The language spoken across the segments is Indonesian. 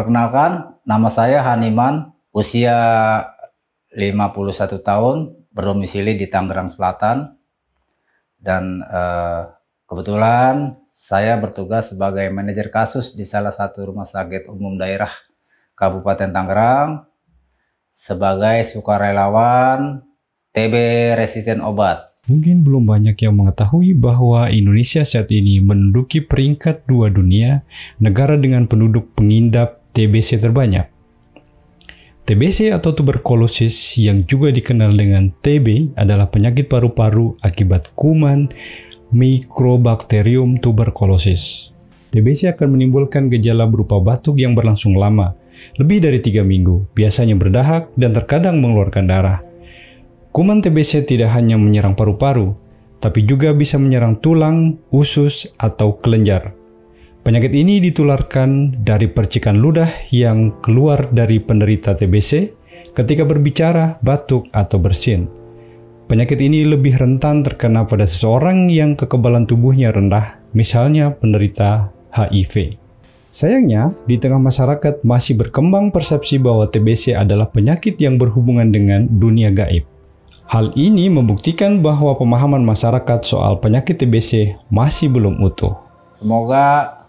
Perkenalkan, nama saya Haniman, usia 51 tahun, berdomisili di Tangerang Selatan. Dan eh, kebetulan saya bertugas sebagai manajer kasus di salah satu rumah sakit umum daerah Kabupaten Tangerang sebagai sukarelawan TB resisten obat. Mungkin belum banyak yang mengetahui bahwa Indonesia saat ini menduduki peringkat dua dunia negara dengan penduduk pengindap TBC terbanyak. TBC atau tuberkulosis yang juga dikenal dengan TB adalah penyakit paru-paru akibat kuman Microbacterium tuberculosis. TBC akan menimbulkan gejala berupa batuk yang berlangsung lama, lebih dari tiga minggu, biasanya berdahak dan terkadang mengeluarkan darah. Kuman TBC tidak hanya menyerang paru-paru, tapi juga bisa menyerang tulang, usus, atau kelenjar. Penyakit ini ditularkan dari percikan ludah yang keluar dari penderita TBC ketika berbicara, batuk, atau bersin. Penyakit ini lebih rentan terkena pada seseorang yang kekebalan tubuhnya rendah, misalnya penderita HIV. Sayangnya, di tengah masyarakat masih berkembang persepsi bahwa TBC adalah penyakit yang berhubungan dengan dunia gaib. Hal ini membuktikan bahwa pemahaman masyarakat soal penyakit TBC masih belum utuh. Semoga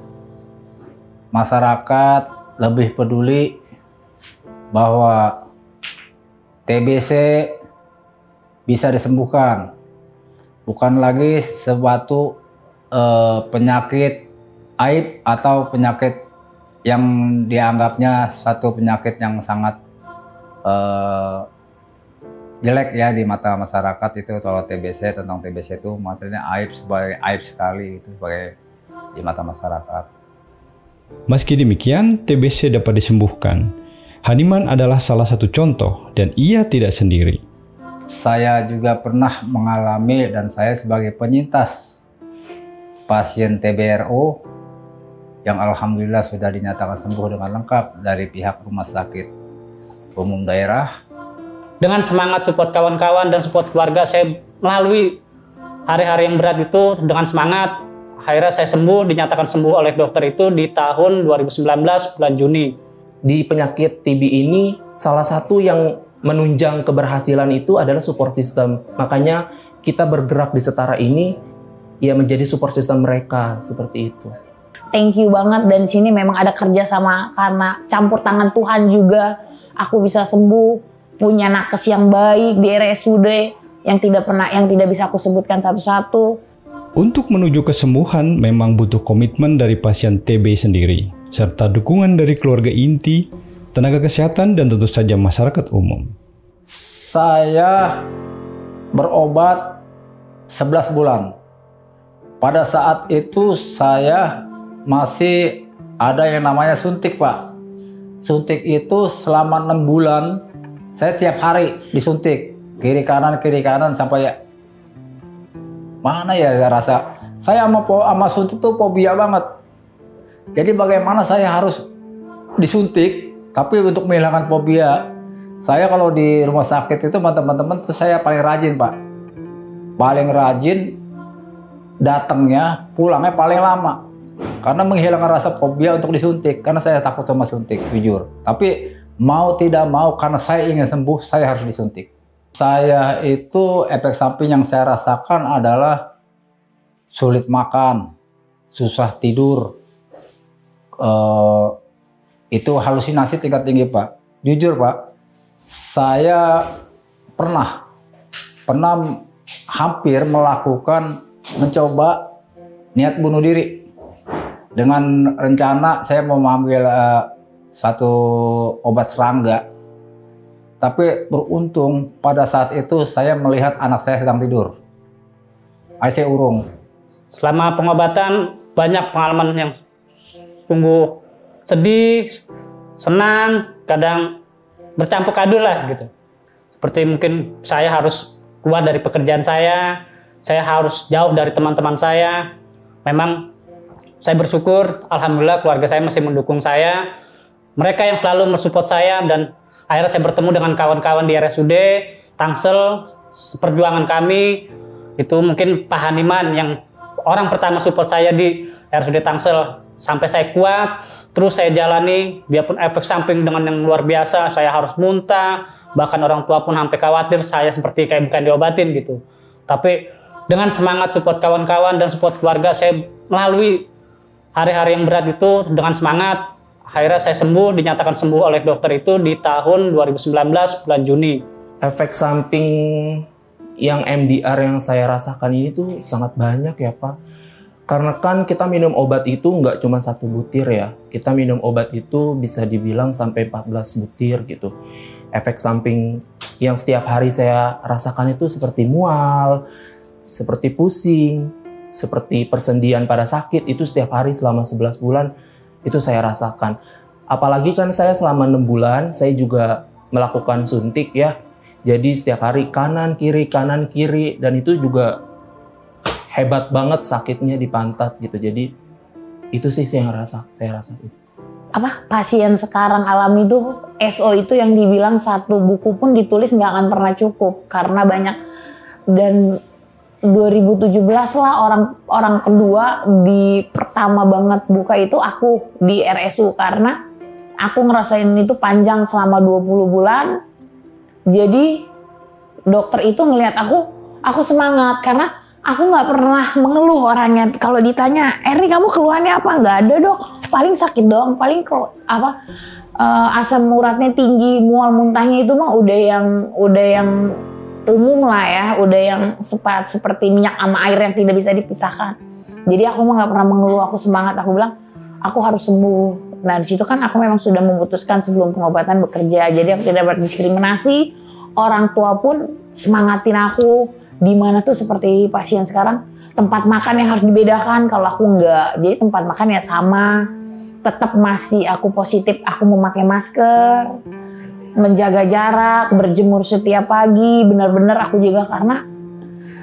masyarakat lebih peduli bahwa TBC bisa disembuhkan, bukan lagi sesuatu eh, penyakit aib atau penyakit yang dianggapnya satu penyakit yang sangat eh, jelek ya di mata masyarakat itu kalau TBC tentang TBC itu maksudnya aib sebagai aib sekali itu sebagai di mata masyarakat. Meski demikian, TBC dapat disembuhkan. Haniman adalah salah satu contoh dan ia tidak sendiri. Saya juga pernah mengalami dan saya sebagai penyintas pasien TBRO yang alhamdulillah sudah dinyatakan sembuh dengan lengkap dari pihak rumah sakit umum daerah dengan semangat support kawan-kawan dan support keluarga saya melalui hari-hari yang berat itu dengan semangat akhirnya saya sembuh dinyatakan sembuh oleh dokter itu di tahun 2019 bulan Juni. Di penyakit TB ini salah satu yang menunjang keberhasilan itu adalah support system. Makanya kita bergerak di setara ini ya menjadi support system mereka seperti itu. Thank you banget dan di sini memang ada kerja sama karena campur tangan Tuhan juga. Aku bisa sembuh punya nakes yang baik di RSUD yang tidak pernah yang tidak bisa aku sebutkan satu-satu. Untuk menuju kesembuhan memang butuh komitmen dari pasien TB sendiri serta dukungan dari keluarga inti, tenaga kesehatan dan tentu saja masyarakat umum. Saya berobat 11 bulan. Pada saat itu saya masih ada yang namanya suntik, Pak. Suntik itu selama enam bulan saya tiap hari disuntik kiri kanan kiri kanan sampai mana ya saya rasa? Saya sama sama suntik tuh fobia banget. Jadi bagaimana saya harus disuntik tapi untuk menghilangkan fobia? Saya kalau di rumah sakit itu teman-teman tuh saya paling rajin pak. Paling rajin datangnya pulangnya paling lama. Karena menghilangkan rasa fobia untuk disuntik karena saya takut sama suntik jujur. Tapi mau tidak mau karena saya ingin sembuh, saya harus disuntik. Saya itu efek samping yang saya rasakan adalah sulit makan, susah tidur, uh, itu halusinasi tingkat tinggi pak. Jujur pak, saya pernah pernah hampir melakukan mencoba niat bunuh diri dengan rencana saya mau mengambil uh, satu obat serangga. Tapi beruntung pada saat itu saya melihat anak saya sedang tidur. IC urung. Selama pengobatan banyak pengalaman yang sungguh sedih, senang, kadang bercampur adul lah gitu. Seperti mungkin saya harus keluar dari pekerjaan saya, saya harus jauh dari teman-teman saya. Memang saya bersyukur, alhamdulillah keluarga saya masih mendukung saya mereka yang selalu mensupport saya dan akhirnya saya bertemu dengan kawan-kawan di RSUD Tangsel perjuangan kami. Itu mungkin Pak Haniman yang orang pertama support saya di RSUD Tangsel. Sampai saya kuat terus saya jalani biarpun efek samping dengan yang luar biasa saya harus muntah bahkan orang tua pun sampai khawatir saya seperti kayak bukan diobatin gitu. Tapi dengan semangat support kawan-kawan dan support keluarga saya melalui hari-hari yang berat itu dengan semangat akhirnya saya sembuh dinyatakan sembuh oleh dokter itu di tahun 2019 bulan Juni efek samping yang MDR yang saya rasakan ini tuh sangat banyak ya Pak. Karena kan kita minum obat itu nggak cuma satu butir ya. Kita minum obat itu bisa dibilang sampai 14 butir gitu. Efek samping yang setiap hari saya rasakan itu seperti mual, seperti pusing, seperti persendian pada sakit itu setiap hari selama 11 bulan itu saya rasakan. Apalagi kan saya selama 6 bulan saya juga melakukan suntik ya jadi setiap hari kanan kiri kanan kiri dan itu juga hebat banget sakitnya di pantat gitu. Jadi itu sih yang rasa saya rasa apa pasien sekarang alami itu SO itu yang dibilang satu buku pun ditulis nggak akan pernah cukup karena banyak dan 2017 lah orang orang kedua di pertama banget buka itu aku di RSU karena aku ngerasain itu panjang selama 20 bulan. Jadi dokter itu ngelihat aku, aku semangat. Karena aku nggak pernah mengeluh orangnya. Kalau ditanya, Erni kamu keluhannya apa? Nggak ada dok, paling sakit doang, paling kok apa uh, asam uratnya tinggi, mual muntahnya itu mah udah yang udah yang umum lah ya, udah yang sepat seperti minyak sama air yang tidak bisa dipisahkan. Jadi aku mah nggak pernah mengeluh, aku semangat, aku bilang aku harus sembuh. Nah di situ kan aku memang sudah memutuskan sebelum pengobatan bekerja, jadi aku tidak berdiskriminasi. Orang tua pun semangatin aku. Di mana tuh seperti pasien sekarang tempat makan yang harus dibedakan. Kalau aku enggak, jadi tempat makan ya sama. Tetap masih aku positif, aku memakai masker, menjaga jarak, berjemur setiap pagi. Benar-benar aku jaga karena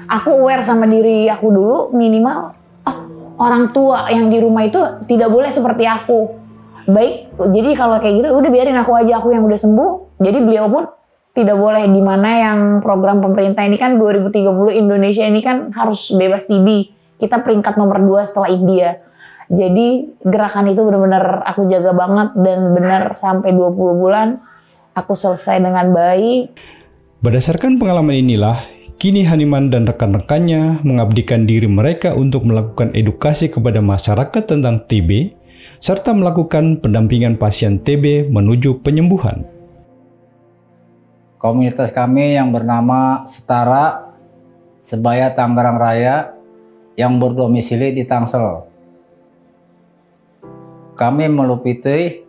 aku aware sama diri aku dulu minimal oh, orang tua yang di rumah itu tidak boleh seperti aku. Baik jadi kalau kayak gitu udah biarin aku aja aku yang udah sembuh. Jadi beliau pun tidak boleh di mana yang program pemerintah ini kan 2030 Indonesia ini kan harus bebas TB kita peringkat nomor 2 setelah India. Jadi gerakan itu benar-benar aku jaga banget dan benar sampai 20 bulan aku selesai dengan baik berdasarkan pengalaman inilah Kini Haniman dan rekan-rekannya mengabdikan diri mereka untuk melakukan edukasi kepada masyarakat tentang TB serta melakukan pendampingan pasien TB menuju penyembuhan. Komunitas kami yang bernama Setara Sebaya Tangerang Raya yang berdomisili di Tangsel. Kami melupiti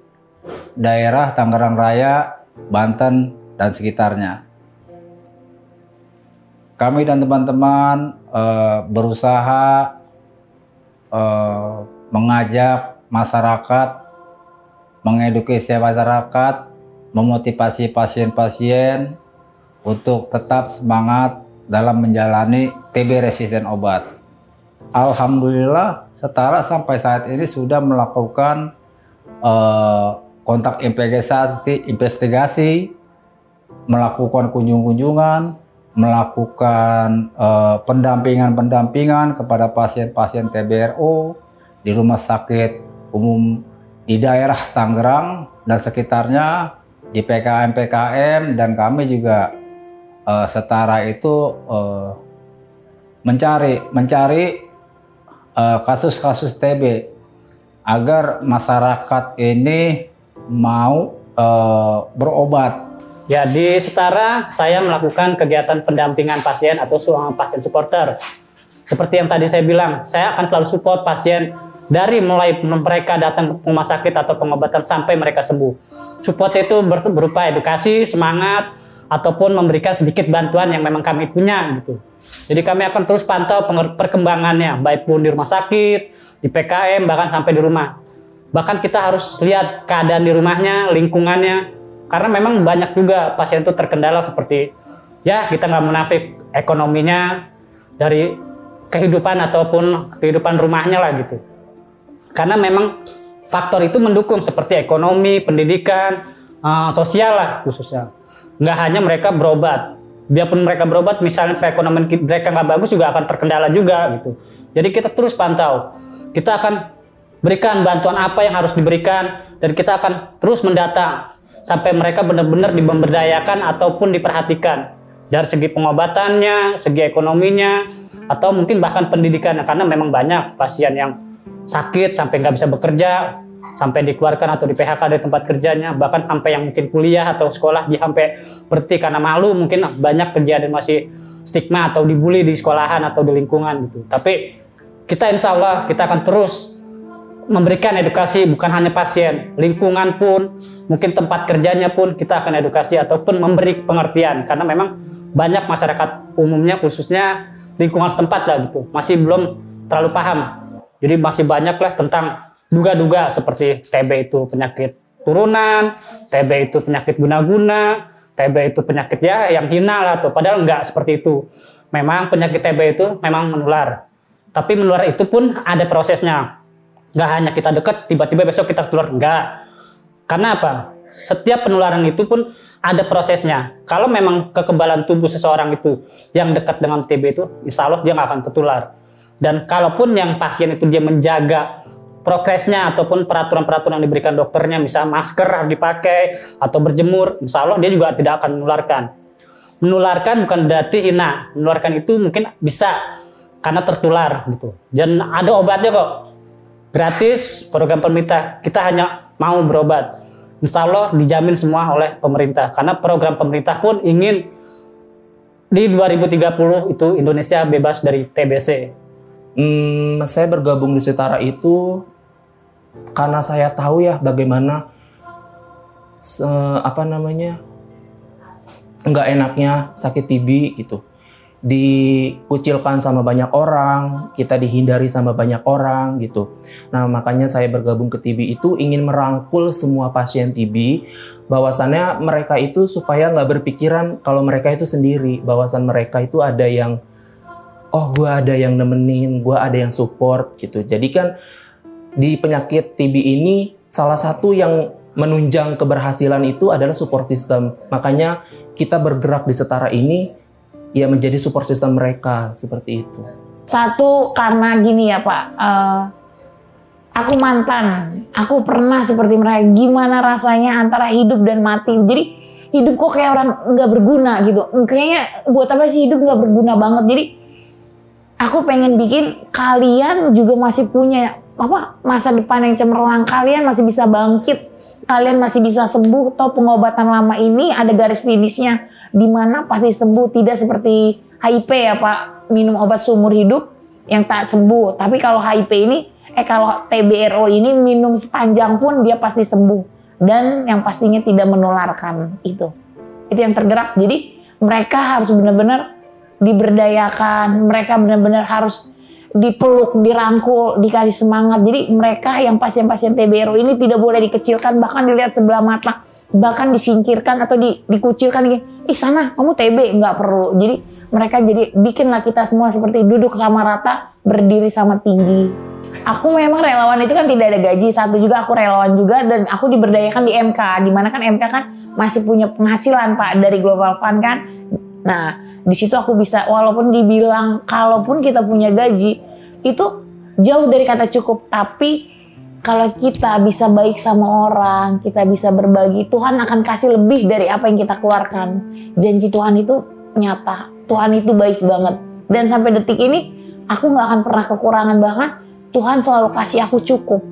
daerah Tangerang Raya, Banten, dan sekitarnya. Kami dan teman-teman uh, berusaha uh, mengajak masyarakat, mengedukasi masyarakat, memotivasi pasien-pasien untuk tetap semangat dalam menjalani TB resisten obat. Alhamdulillah, setara sampai saat ini sudah melakukan uh, kontak investigasi, investigasi, melakukan kunjung-kunjungan, melakukan pendampingan-pendampingan uh, kepada pasien-pasien TBRO di rumah sakit umum di daerah Tangerang dan sekitarnya di PKM-PKM dan kami juga uh, setara itu uh, mencari mencari eh, kasus-kasus TB agar masyarakat ini mau uh, berobat. Ya di Setara saya melakukan kegiatan pendampingan pasien atau suang pasien supporter. Seperti yang tadi saya bilang, saya akan selalu support pasien dari mulai mereka datang ke rumah sakit atau pengobatan sampai mereka sembuh. Support itu berupa edukasi, semangat, ataupun memberikan sedikit bantuan yang memang kami punya gitu. Jadi kami akan terus pantau perkembangannya, baik pun di rumah sakit, di PKM, bahkan sampai di rumah. Bahkan kita harus lihat keadaan di rumahnya, lingkungannya, karena memang banyak juga pasien itu terkendala seperti ya kita nggak menafik ekonominya dari kehidupan ataupun kehidupan rumahnya lah gitu. Karena memang faktor itu mendukung seperti ekonomi, pendidikan, uh, sosial lah khususnya. Nggak hanya mereka berobat. Biarpun mereka berobat, misalnya perekonomian mereka nggak bagus juga akan terkendala juga gitu. Jadi kita terus pantau. Kita akan berikan bantuan apa yang harus diberikan dan kita akan terus mendata sampai mereka benar-benar diberdayakan ataupun diperhatikan dari segi pengobatannya, segi ekonominya, atau mungkin bahkan pendidikannya karena memang banyak pasien yang sakit sampai nggak bisa bekerja, sampai dikeluarkan atau di PHK dari tempat kerjanya, bahkan sampai yang mungkin kuliah atau sekolah dia sampai berhenti karena malu, mungkin banyak kejadian masih stigma atau dibully di sekolahan atau di lingkungan gitu. Tapi kita insya Allah kita akan terus memberikan edukasi bukan hanya pasien, lingkungan pun, mungkin tempat kerjanya pun kita akan edukasi ataupun memberi pengertian karena memang banyak masyarakat umumnya khususnya lingkungan setempat lah gitu masih belum terlalu paham. Jadi masih banyak lah tentang duga-duga seperti TB itu penyakit turunan, TB itu penyakit guna-guna, TB itu penyakit ya yang hina lah tuh. Padahal enggak seperti itu. Memang penyakit TB itu memang menular. Tapi menular itu pun ada prosesnya Nggak hanya kita dekat, tiba-tiba besok kita keluar. Enggak. Karena apa? Setiap penularan itu pun ada prosesnya. Kalau memang kekebalan tubuh seseorang itu yang dekat dengan TB itu, insya Allah dia nggak akan tertular. Dan kalaupun yang pasien itu dia menjaga progresnya ataupun peraturan-peraturan yang diberikan dokternya, misalnya masker harus dipakai atau berjemur, insya Allah dia juga tidak akan menularkan. Menularkan bukan berarti hina, menularkan itu mungkin bisa karena tertular gitu. Dan ada obatnya kok gratis program pemerintah. Kita hanya mau berobat. Insya Allah dijamin semua oleh pemerintah. Karena program pemerintah pun ingin di 2030 itu Indonesia bebas dari TBC hmm, saya bergabung di Setara itu karena saya tahu ya bagaimana se, apa namanya nggak enaknya sakit TB gitu dikucilkan sama banyak orang, kita dihindari sama banyak orang gitu. Nah makanya saya bergabung ke TB itu ingin merangkul semua pasien TB, bahwasannya mereka itu supaya nggak berpikiran kalau mereka itu sendiri, bahwasan mereka itu ada yang, oh gue ada yang nemenin, gue ada yang support gitu. Jadi kan di penyakit TB ini salah satu yang menunjang keberhasilan itu adalah support system. Makanya kita bergerak di setara ini ya menjadi support system mereka seperti itu. Satu karena gini ya Pak, uh, aku mantan, aku pernah seperti mereka. Gimana rasanya antara hidup dan mati? Jadi hidup kok kayak orang nggak berguna gitu. Kayaknya buat apa sih hidup nggak berguna banget? Jadi aku pengen bikin kalian juga masih punya apa masa depan yang cemerlang. Kalian masih bisa bangkit. Kalian masih bisa sembuh. Atau pengobatan lama ini ada garis finishnya di mana pasti sembuh tidak seperti HIV ya Pak. Minum obat seumur hidup yang tak sembuh. Tapi kalau HIV ini eh kalau TBRO ini minum sepanjang pun dia pasti sembuh. Dan yang pastinya tidak menularkan itu. Itu yang tergerak. Jadi mereka harus benar-benar diberdayakan. Mereka benar-benar harus dipeluk, dirangkul, dikasih semangat. Jadi mereka yang pasien-pasien TBRO ini tidak boleh dikecilkan, bahkan dilihat sebelah mata bahkan disingkirkan atau di, dikucilkan. Ih sana kamu TB nggak perlu. Jadi mereka jadi bikinlah kita semua seperti duduk sama rata, berdiri sama tinggi. Aku memang relawan itu kan tidak ada gaji. Satu juga aku relawan juga dan aku diberdayakan di MK. Di mana kan MK kan masih punya penghasilan Pak dari Global Fund kan. Nah di situ aku bisa walaupun dibilang kalaupun kita punya gaji itu jauh dari kata cukup tapi kalau kita bisa baik sama orang, kita bisa berbagi, Tuhan akan kasih lebih dari apa yang kita keluarkan. Janji Tuhan itu nyata, Tuhan itu baik banget. Dan sampai detik ini, aku nggak akan pernah kekurangan bahkan Tuhan selalu kasih aku cukup.